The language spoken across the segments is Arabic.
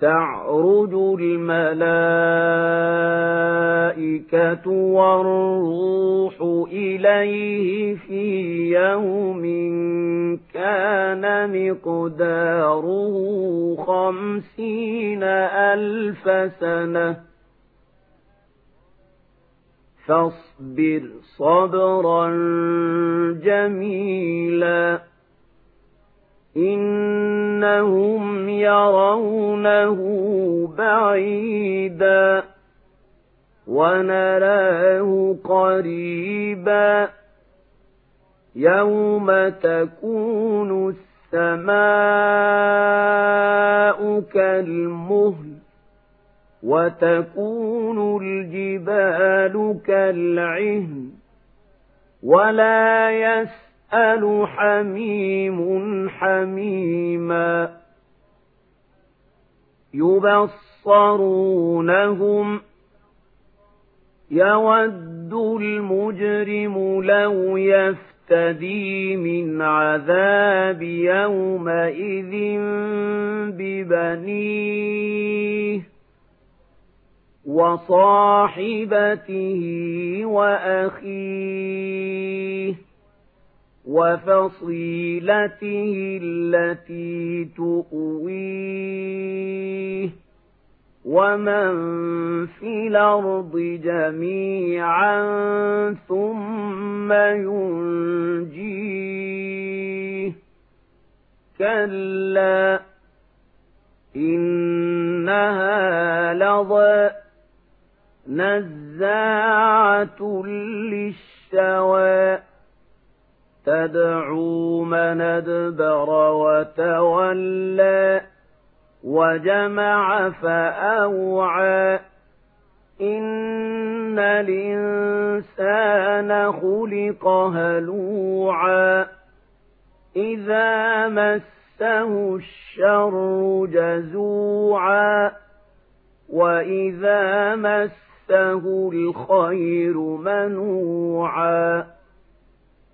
تعرج الملائكة والروح إليه في يوم كان مقداره خمسين ألف سنة. فاصبر صبرا جميلا. إنهم يرونه بعيدا ونراه قريبا يوم تكون السماء كالمهل وتكون الجبال كالعهن ولا يسر يسأل حميم حميما يبصرونهم يود المجرم لو يفتدي من عذاب يومئذ ببنيه وصاحبته وأخيه. وفصيلته التي تؤويه ومن في الأرض جميعا ثم ينجيه. كلا إنها لظى نزاعة للشوى. تدعو من أدبر وتولى وجمع فأوعى. إن الإنسان خلق هلوعا. إذا مسه الشر جزوعا. وإذا مسه الخير منوعا.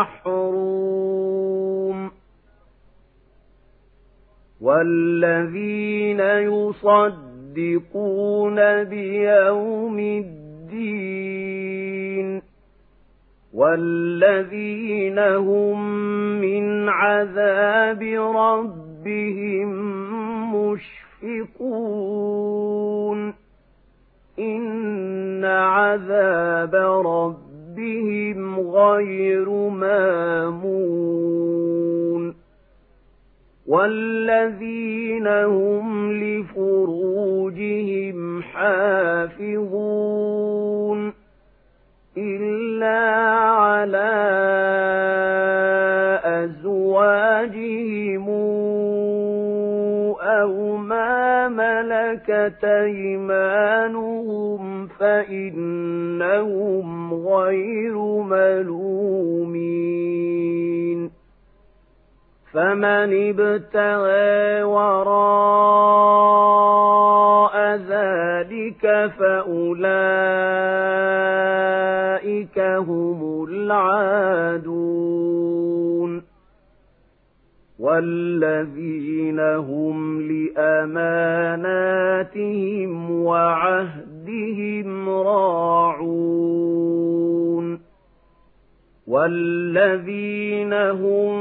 والمحروم والذين يصدقون بيوم الدين والذين هم من عذاب ربهم مشفقون. إن عذاب ربهم غير مامون والذين هم لفروجهم حافظون إلا على أزواجهم أو ما ملكت أيمانهم فإنهم غير ملومين. فمن ابتغى وراء ذلك فأولئك هم العادون. والذين هم لأماناتهم وعهدهم راعون والذين هم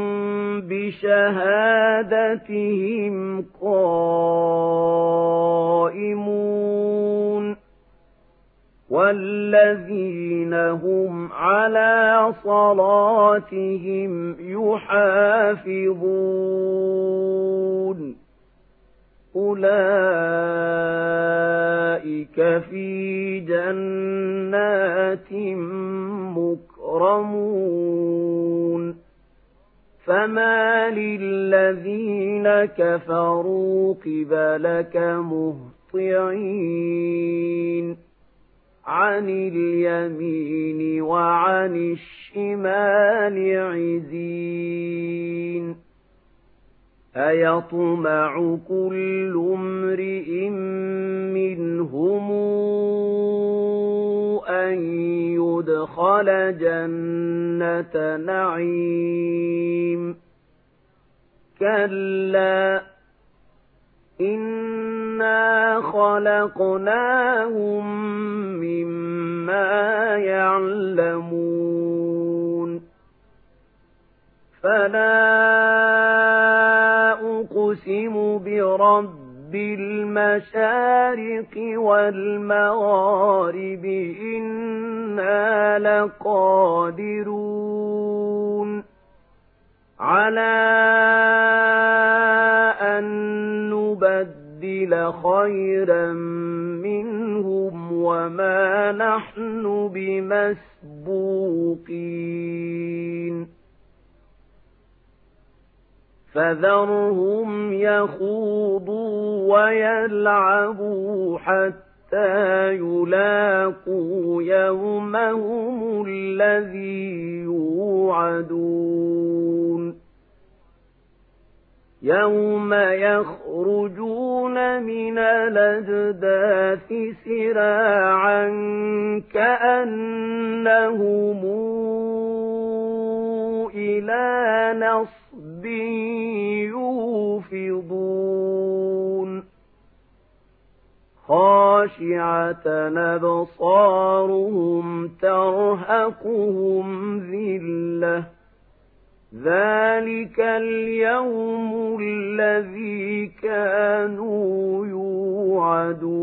بشهادتهم قائمون والذين هم على صلاتهم يحافظون. أولئك في جنات مكرمون. فما للذين كفروا قبلك مهطعين. عن اليمين وعن الشمال عزين. أيطمع كل امرئ منهم أن يدخل جنة نعيم. كلا إنا خلقناهم مما يعلمون فلا أقسم برب بالمشارق والمغارب إنا لقادرون على خيرا منهم وما نحن بمسبوقين. فذرهم يخوضوا ويلعبوا حتى يلاقوا يومهم الذي يوعدون. يوم يخرجون من الأجداث سراعا كأنهم إلى نصب يوفضون خاشعة أبصارهم ترهقهم ذلة ذلك اليوم الذي كانوا يوعدون